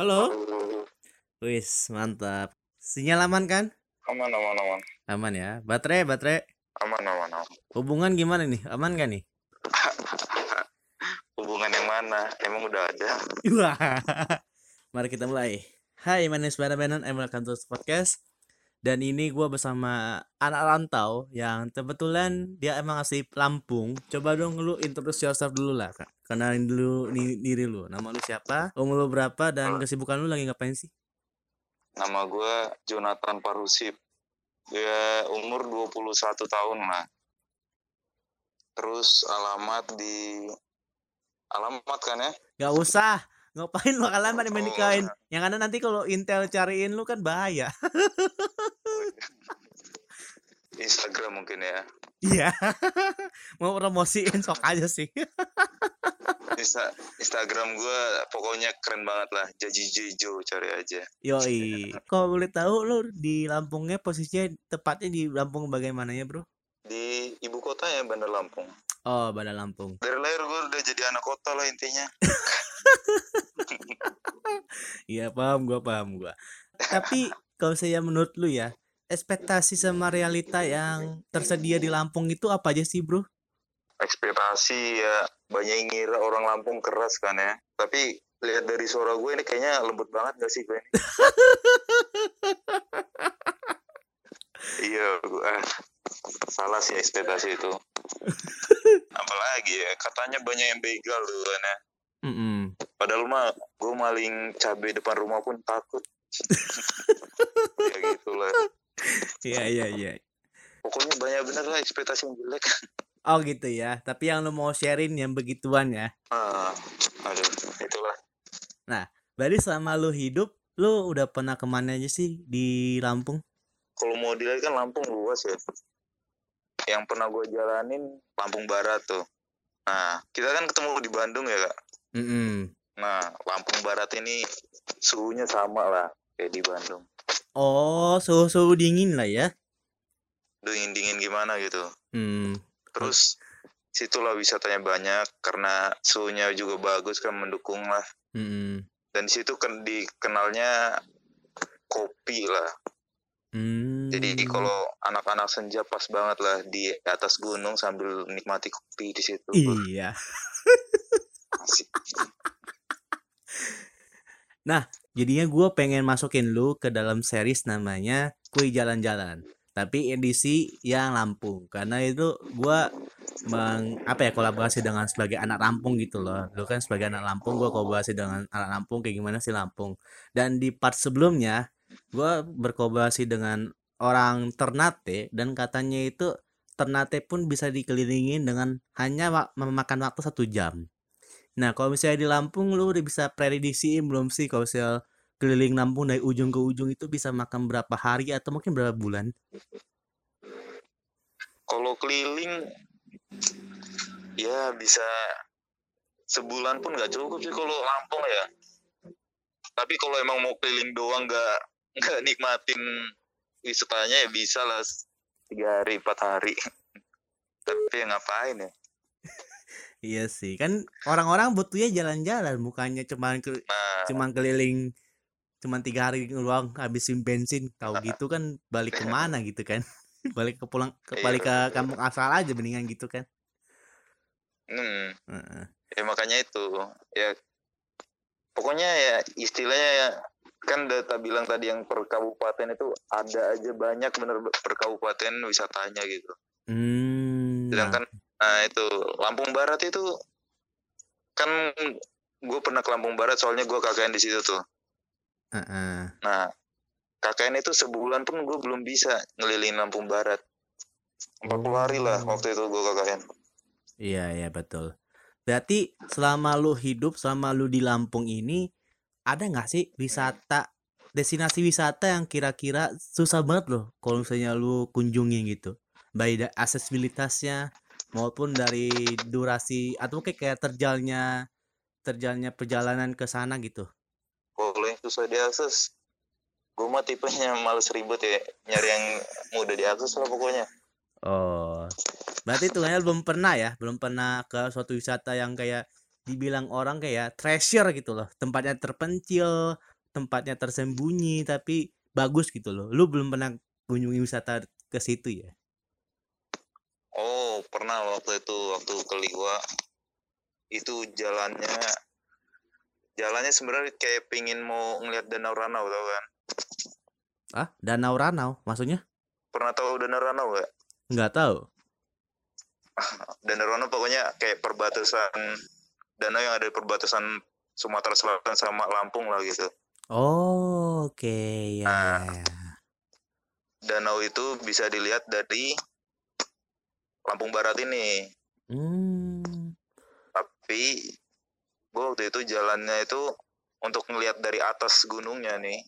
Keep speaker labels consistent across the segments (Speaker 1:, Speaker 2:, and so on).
Speaker 1: Halo. Wis, mantap. Sinyal aman kan?
Speaker 2: Aman, aman, aman.
Speaker 1: Aman ya. Baterai, baterai.
Speaker 2: Aman, aman, aman.
Speaker 1: Hubungan gimana nih? Aman gak nih?
Speaker 2: Hubungan yang mana? Emang udah ada?
Speaker 1: Wah. Mari kita mulai. Hai, my name is Bara Benon, and welcome to podcast. Dan ini gue bersama anak rantau yang kebetulan dia emang asli Lampung. Coba dong lu introduce yourself dulu lah, Kak. Kenalin dulu ni- diri lu. Nama lu siapa? Umur lu berapa? Dan kesibukan lu lagi ngapain sih?
Speaker 2: Nama gue Jonathan Parusip. Gue umur 21 tahun lah. Terus alamat di... Alamat kan ya?
Speaker 1: Gak usah. Ngapain lu alamat yang
Speaker 2: Oh,
Speaker 1: nikahin? Yang ada nanti kalau Intel cariin lu kan bahaya.
Speaker 2: Instagram mungkin ya.
Speaker 1: Iya. Mau promosiin sok aja sih.
Speaker 2: Insta Instagram gue pokoknya keren banget lah. Jaji Jejo cari aja.
Speaker 1: Yoi. Kalau boleh tahu lu di Lampungnya posisinya tepatnya di Lampung bagaimana ya, Bro?
Speaker 2: Di ibu kota ya Bandar Lampung.
Speaker 1: Oh, Bandar Lampung.
Speaker 2: Dari lahir gue udah jadi anak kota lah intinya.
Speaker 1: Iya, paham gua, paham gua. Tapi kalau saya menurut lu ya, ekspektasi sama realita yang tersedia di Lampung itu apa aja sih, Bro?
Speaker 2: Ekspektasi ya. Banyak yang ngira orang Lampung keras kan ya. Tapi lihat dari suara gue ini kayaknya lembut banget gak sih gue ini iya gue ah, salah sih ekspektasi itu. Apalagi ya katanya banyak yang begal tuh kan ya.
Speaker 1: Mm-mm.
Speaker 2: padahal mah gue maling cabai depan rumah pun takut. Ya gitulah.
Speaker 1: Iya, iya, iya.
Speaker 2: pokoknya banyak bener lah ekspektasi yang jelek
Speaker 1: Oh gitu ya. Tapi yang lu mau sharing yang begituan ya.
Speaker 2: ah, aduh itulah
Speaker 1: Berarti selama lu hidup, lu udah pernah ke mana aja sih di Lampung?
Speaker 2: kalau mau dilihat kan Lampung luas ya. Yang pernah gue jalanin Lampung Barat tuh. Nah, kita kan ketemu di Bandung ya kak.
Speaker 1: Mm-mm.
Speaker 2: Nah, Lampung Barat ini suhunya sama lah kayak di Bandung.
Speaker 1: Oh, suhu-suhu dingin lah ya.
Speaker 2: Dingin-dingin gimana gitu.
Speaker 1: Hmm.
Speaker 2: Terus situlah wisatanya banyak karena suhunya juga bagus kan mendukung lah.
Speaker 1: Mm-mm.
Speaker 2: Dan di situ kan dikenalnya kopi lah.
Speaker 1: Hmm.
Speaker 2: Jadi kalau anak-anak senja pas banget lah di atas gunung sambil nikmati kopi di situ.
Speaker 1: Iya.
Speaker 2: Asik.
Speaker 1: Jadinya gue pengen masukin lu ke dalam series namanya Kui Jalan-Jalan. Tapi edisi yang Lampung. Karena itu gue meng, apa ya kolaborasi dengan sebagai anak Lampung gitu loh. Lu kan sebagai anak Lampung, gue kolaborasi dengan anak Lampung kayak gimana sih Lampung. Dan di part sebelumnya, gue berkolaborasi dengan orang Ternate dan katanya itu Ternate pun bisa dikelilingin dengan hanya memakan waktu satu jam. Nah, kalau misalnya di Lampung lu udah bisa prediksiin belum sih kalau misalnya keliling Lampung dari ujung ke ujung itu bisa makan berapa hari atau mungkin berapa bulan?
Speaker 2: Kalau keliling ya bisa sebulan pun nggak cukup sih kalau Lampung ya. Tapi kalau emang mau keliling doang nggak nggak nikmatin wisatanya ya bisa lah tiga hari empat hari. Tapi ya ngapain ya?
Speaker 1: Iya sih, kan orang-orang butuhnya jalan-jalan, bukannya cuman ke,
Speaker 2: Nah
Speaker 1: cuman keliling cuman tiga hari doang habisin bensin, tahu gitu kan balik ke mana gitu kan? balik ke pulang ke
Speaker 2: Iya,
Speaker 1: balik ke kampung asal aja mendingan gitu kan?
Speaker 2: hmm,
Speaker 1: Heeh.
Speaker 2: ya makanya itu ya pokoknya ya istilahnya ya kan data bilang tadi yang per kabupaten itu ada aja banyak bener per kabupaten wisatanya gitu.
Speaker 1: Hmm. nah,
Speaker 2: sedangkan nah itu Lampung Barat itu kan gue pernah ke Lampung Barat soalnya gue KKN di situ tuh
Speaker 1: heeh.
Speaker 2: nah KKN itu sebulan pun gue belum bisa ngelilingin Lampung Barat 40 hari lah waktu itu gue KKN
Speaker 1: Iya, iya betul. Berarti selama lu hidup, selama lu di Lampung ini, ada nggak sih wisata, destinasi wisata yang kira-kira susah banget loh kalau misalnya lu kunjungi gitu. Baik da- aksesibilitasnya maupun dari durasi atau kayak kayak terjalnya terjalnya perjalanan ke sana gitu.
Speaker 2: Susah diakses gue mah tipenya males ribet ya nyari yang mudah diakses lah pokoknya
Speaker 1: Oh. Berarti Tuhannya belum pernah ya, belum pernah ke suatu wisata yang kayak dibilang orang kayak treasure gitu loh. Tempatnya terpencil, tempatnya tersembunyi tapi bagus gitu loh. Lu belum pernah kunjungi wisata ke situ ya?
Speaker 2: Oh, pernah waktu itu waktu ke Liwa. Itu jalannya jalannya sebenarnya kayak pingin mau ngeliat danau Ranau tau kan?
Speaker 1: Ah, Danau Ranau maksudnya?
Speaker 2: Pernah tahu danau Ranau gak?
Speaker 1: Nggak tahu.
Speaker 2: Danau Ranau pokoknya kayak perbatasan danau yang ada di perbatasan Sumatera Selatan sama Lampung lah gitu.
Speaker 1: Oh, oke ya.
Speaker 2: Nah.
Speaker 1: ya, ya.
Speaker 2: Danau itu bisa dilihat dari Lampung Barat ini.
Speaker 1: Hmm.
Speaker 2: Tapi gue waktu itu jalannya itu untuk ngelihat dari atas gunungnya nih.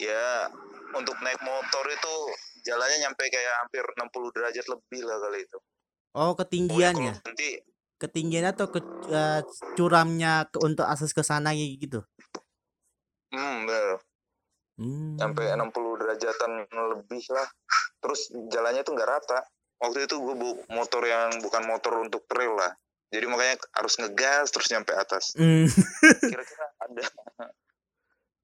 Speaker 2: Ya, untuk naik motor itu jalannya nyampe kayak hampir 60 derajat lebih lah kali itu.
Speaker 1: Oh, ketinggiannya.
Speaker 2: kalau nanti
Speaker 1: Ketinggian atau ke, eh, curamnya ke, untuk akses ke sana gitu.
Speaker 2: hmm, bener.
Speaker 1: Hmm.
Speaker 2: sampai 60 derajatan lebih lah. Terus jalannya tuh nggak rata. Waktu itu gue bawa motor yang bukan motor untuk trail lah. Jadi makanya harus ngegas terus nyampe atas.
Speaker 1: Hmm.
Speaker 2: Kira-kira ada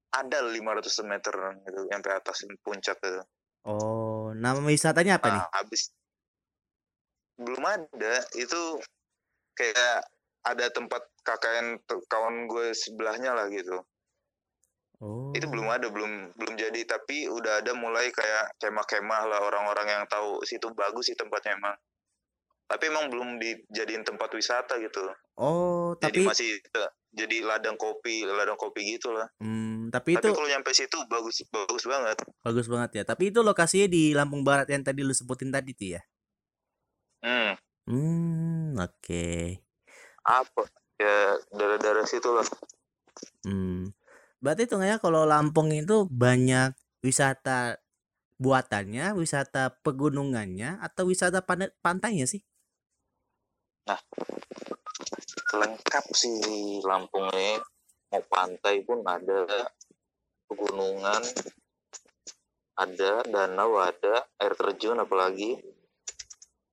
Speaker 2: ada 500 meter gitu nyampe atas puncak gitu.
Speaker 1: Oh, nama wisatanya apa nih?
Speaker 2: Nah, habis belum ada itu kayak ada tempat KKN kawan gue sebelahnya lah gitu.
Speaker 1: Oh.
Speaker 2: Itu belum ada, belum belum jadi tapi udah ada mulai kayak kemah-kemah lah orang-orang yang tahu situ bagus sih tempatnya emang. Tapi emang belum dijadiin tempat wisata gitu.
Speaker 1: Oh,
Speaker 2: Jadi
Speaker 1: tapi
Speaker 2: masih te- jadi ladang kopi, ladang kopi gitu lah.
Speaker 1: hmm, tapi itu
Speaker 2: Tapi kalau nyampe situ bagus bagus banget.
Speaker 1: bagus banget ya. Tapi itu lokasinya di Lampung Barat yang tadi lu sebutin tadi tuh ya.
Speaker 2: Hmm,
Speaker 1: Hmm, oke.
Speaker 2: apa? Ya daerah-daerah situ lah.
Speaker 1: Hmm. Berarti itu kalau Lampung itu banyak wisata buatannya, wisata pegunungannya, atau wisata pan- pantainya sih?
Speaker 2: Lengkap sih Lampung ini mau pantai pun ada pegunungan ada danau ada air terjun apalagi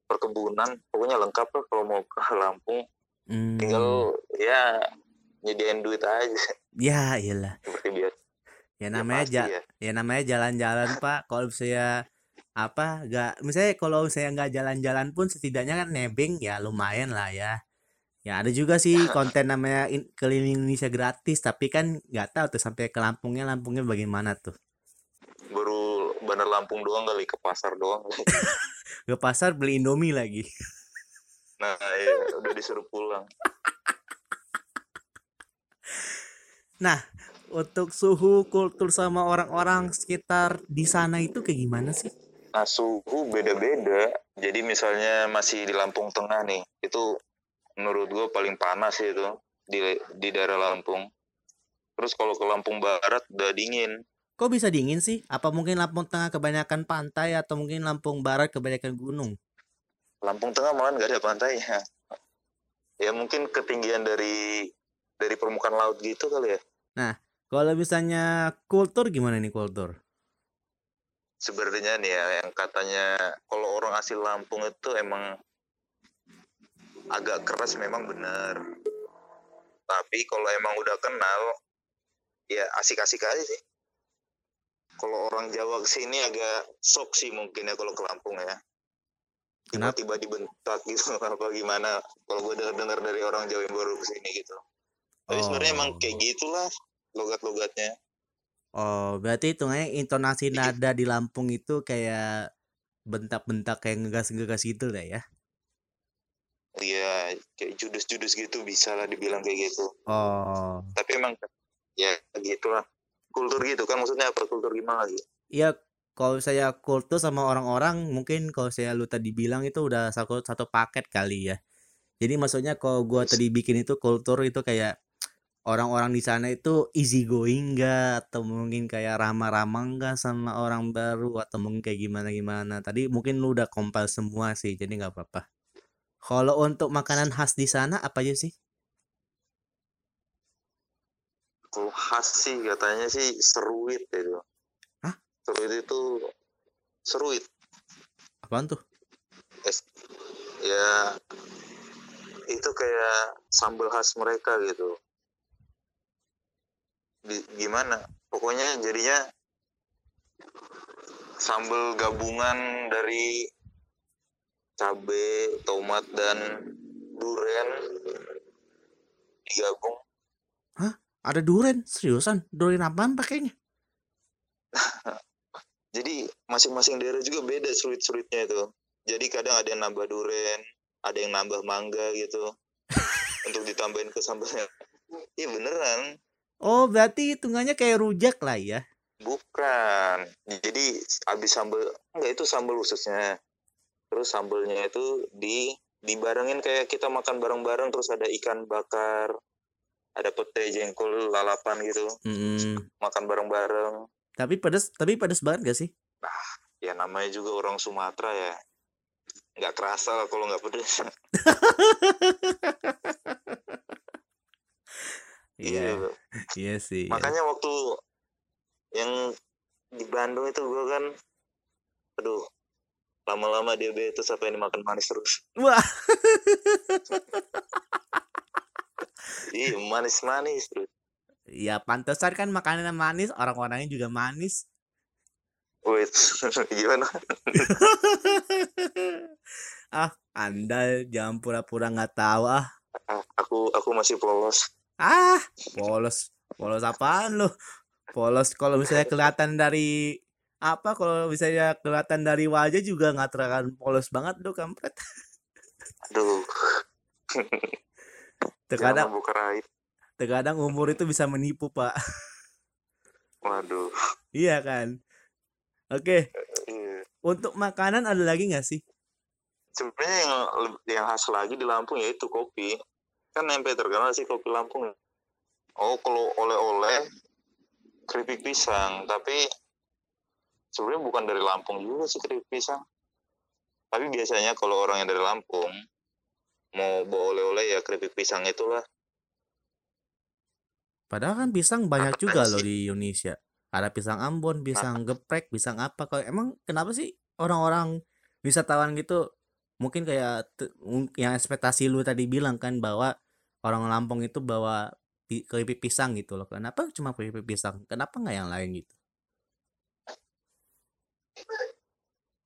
Speaker 2: perkebunan pokoknya lengkap lah kalau mau ke Lampung
Speaker 1: Hmm.
Speaker 2: tinggal ya nyediain duit aja
Speaker 1: Ya, iyalah.
Speaker 2: seperti biasa
Speaker 1: Ya
Speaker 2: Ya
Speaker 1: namanya
Speaker 2: pasti
Speaker 1: ja-
Speaker 2: ya.
Speaker 1: ya namanya jalan-jalan, Pak. Kalau saya apa nggak misalnya kalau saya nggak jalan-jalan pun setidaknya kan nebeng ya lumayan lah ya. Ya ada juga sih konten namanya in- keliling Indonesia gratis, tapi kan nggak tahu tuh sampai ke Lampungnya, Lampungnya bagaimana tuh.
Speaker 2: baru Bandar Lampung doang kali ke pasar doang.
Speaker 1: Ke pasar beli Indomie lagi.
Speaker 2: nah iya udah disuruh pulang
Speaker 1: Untuk suhu kultur sama orang-orang sekitar di sana itu kayak gimana sih?
Speaker 2: Nah, suhu beda-beda. Jadi misalnya masih di Lampung Tengah nih, itu menurut gue paling panas sih itu di di daerah Lampung. Terus kalau ke Lampung Barat udah dingin.
Speaker 1: Kok bisa dingin sih? Apa mungkin Lampung Tengah kebanyakan pantai atau mungkin Lampung Barat kebanyakan gunung?
Speaker 2: Lampung Tengah malah nggak ada pantainya. Ya mungkin ketinggian dari dari permukaan laut gitu kali ya.
Speaker 1: Kalau misalnya kultur gimana nih kultur?
Speaker 2: Sebenarnya nih ya yang katanya kalau orang asli Lampung itu emang agak keras memang benar. Tapi kalau emang udah kenal ya asik-asik aja sih. Kalau orang Jawa ke sini agak shock sih mungkin ya kalau ke Lampung ya.
Speaker 1: Kenapa?
Speaker 2: Tiba-tiba dibentak gitu apa gimana. Kalau gue dengar dari orang Jawa yang baru ke sini gitu. Tapi sebenarnya emang
Speaker 1: Oh.
Speaker 2: kayak gitulah logat-logatnya.
Speaker 1: Oh, berarti hitungannya intonasi nada di Lampung itu kayak bentak-bentak kayak ngegas-ngegas gitu lah ya.
Speaker 2: Iya, kayak judes-judes gitu bisa lah dibilang kayak gitu.
Speaker 1: Oh.
Speaker 2: Tapi emang ya gitulah. Kultur gitu kan maksudnya apa kultur gimana lagi?
Speaker 1: Iya, kalau saya kultur sama orang-orang mungkin kalau saya lu tadi bilang itu udah satu satu paket kali ya. Jadi maksudnya kalau gua tadi bikin itu kultur itu kayak orang-orang di sana itu easy going enggak atau mungkin kayak ramah-ramah enggak sama orang baru atau mungkin kayak gimana-gimana. Tadi mungkin lu udah compile semua sih, jadi nggak apa-apa. Kalau untuk makanan khas di sana apa aja sih?
Speaker 2: Kalau khas sih katanya sih seruit itu.
Speaker 1: Hah?
Speaker 2: Seruit itu seruit.
Speaker 1: Apaan tuh?
Speaker 2: Es, ya itu kayak sambal khas mereka gitu. Di- gimana? Pokoknya jadinya sambal gabungan dari cabe tomat dan duren digabung.
Speaker 1: Ada duren, seriusan? Duren apaan pakainya?
Speaker 2: jadi masing-masing daerah juga beda sulit-sulitnya itu. Jadi kadang ada yang nambah duren ada yang nambah mangga gitu. Untuk ditambahin ke sambalnya iya beneran
Speaker 1: Oh, berarti hitungannya kayak rujak lah ya.
Speaker 2: bukan jadi habis sambal enggak itu sambal khususnya terus sambalnya itu di dibarengin kayak kita makan bareng-bareng terus ada ikan bakar ada pete jengkol lalapan gitu
Speaker 1: Mm-mm.
Speaker 2: makan bareng-bareng
Speaker 1: Tapi pedes, tapi pedes banget gak sih?
Speaker 2: ya namanya juga orang Sumatera ya nggak kerasa lah kalau nggak pedes
Speaker 1: Iya, iya sih. iya.
Speaker 2: makanya waktu yang di Bandung itu gue kan aduh lama-lama diabetes apa yang dimakan manis terus
Speaker 1: Wah,
Speaker 2: iya manis-manis terus
Speaker 1: ya pantesan kan makanan manis, orang-orangnya juga manis.
Speaker 2: wait gimana
Speaker 1: ah, Anda jangan pura-pura nggak tahu ah.
Speaker 2: Ah, aku aku masih polos
Speaker 1: Ah, polos. Polos apaan lu? Polos kalau misalnya kelihatan dari apa kalau misalnya kelihatan dari wajah juga nggak terlalu polos banget lu kampret.
Speaker 2: aduh
Speaker 1: Terkadang terkadang umur itu bisa menipu, Pak.
Speaker 2: waduh
Speaker 1: Iya kan? Oke,
Speaker 2: iya.
Speaker 1: untuk makanan ada lagi nggak sih?
Speaker 2: sebenarnya yang yang khas lagi di Lampung yaitu kopi kan sampai terkenal sih kopi Lampung oh kalau oleh-oleh keripik pisang. Tapi sebenarnya bukan dari Lampung juga sih keripik pisang. Tapi biasanya kalau orang yang dari Lampung mau bawa oleh-oleh ya keripik pisang itulah.
Speaker 1: Padahal kan pisang banyak
Speaker 2: Apa
Speaker 1: juga loh di Indonesia. Ada pisang Ambon, pisang geprek, pisang apa. Kalau emang kenapa sih orang-orang wisatawan gitu mungkin kayak yang ekspektasi lu tadi bilang kan bahwa orang Lampung itu bawa pi- keripik pisang gitu loh. Kenapa cuma keripik pisang? Kenapa nggak yang lain gitu?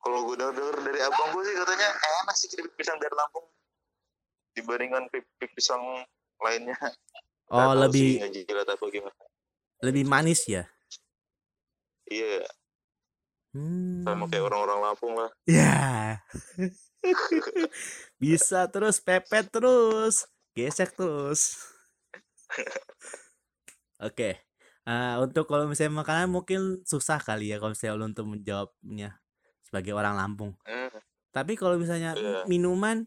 Speaker 2: kalau gue denger dari abang gue sih katanya enak sih keripik pisang dari Lampung dibandingkan keripik pisang lainnya
Speaker 1: Oh, lebih
Speaker 2: sih gimana
Speaker 1: lebih manis ya.
Speaker 2: iya
Speaker 1: Hmm.
Speaker 2: sama kayak orang-orang Lampung lah
Speaker 1: Ya. Bisa terus pepet terus, gesek terus. Oke. eh, untuk kalau misalnya makanan mungkin susah kali ya kalau misalnya lu untuk menjawabnya sebagai orang Lampung.
Speaker 2: Hmm,
Speaker 1: Tapi kalau misalnya
Speaker 2: Iya.
Speaker 1: minuman,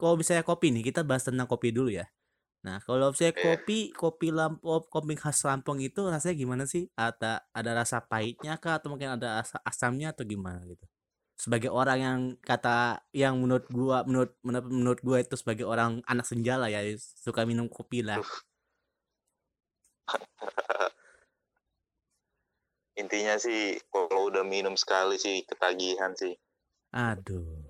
Speaker 1: kalau misalnya kopi nih, kita bahas tentang kopi dulu ya. Nah, kalau misalnya
Speaker 2: Iya.
Speaker 1: kopi, kopi Lampung, kopi khas Lampung itu rasanya gimana sih? Ada ada rasa pahitnya kah atau mungkin ada asa- asamnya atau gimana gitu? Sebagai orang yang kata yang menurut gua menurut menurut, menurut gua itu sebagai orang anak senja lah ya, suka minum kopi lah.
Speaker 2: intinya sih kalau udah minum sekali sih ketagihan sih
Speaker 1: Aduh.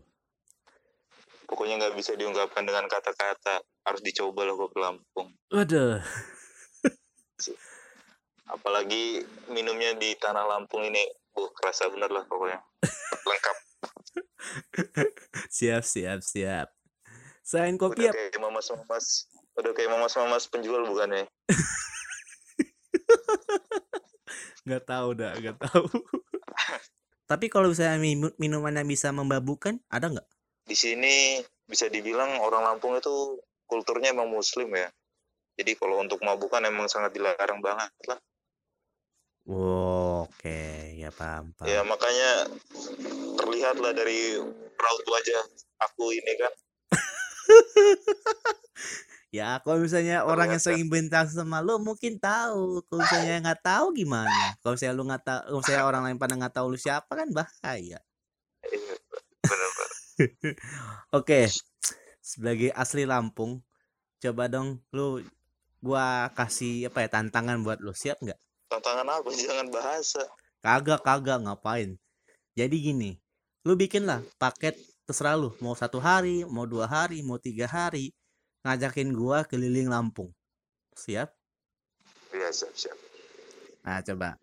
Speaker 2: pokoknya nggak bisa diungkapkan dengan kata-kata harus dicoba loh kopi Lampung
Speaker 1: Waduh.
Speaker 2: apalagi minumnya di tanah Lampung ini buh kerasa bener lah pokoknya
Speaker 1: Siap, siap, siap. Selain kopi
Speaker 2: udah
Speaker 1: ya,
Speaker 2: kayak mamas-mamas udah kayak mamas-mamas penjual bukan ya
Speaker 1: nggak tahu dah, nggak tahu. Tapi kalau misalnya minu- minuman yang bisa memabukkan, ada nggak?
Speaker 2: di sini bisa dibilang orang Lampung itu kulturnya emang muslim ya jadi kalau untuk mabukan emang sangat dilarang banget lah
Speaker 1: Oke, ya paham, paham.
Speaker 2: ya makanya terlihat lah dari raut wajah aku ini kan
Speaker 1: Ya, kalau misalnya orang yang sering bintang sama lu mungkin tahu. Kalau misalnya nggak tahu gimana? Kalau misalnya lu nggak tahu, kalau misalnya orang lain pada nggak tahu lu siapa kan bahaya.
Speaker 2: Iya,
Speaker 1: Oke, sebagai asli Lampung, coba dong lu gua kasih apa ya tantangan buat lu. Siap nggak?
Speaker 2: Tantangan apa jangan bahasa
Speaker 1: Kagak, kagak ngapain. Jadi gini, lu bikin lah paket terserah lu. Mau satu hari, mau dua hari, mau tiga hari. Ngajakin gua keliling Lampung. Siap?
Speaker 2: ya siap siap
Speaker 1: Nah, coba.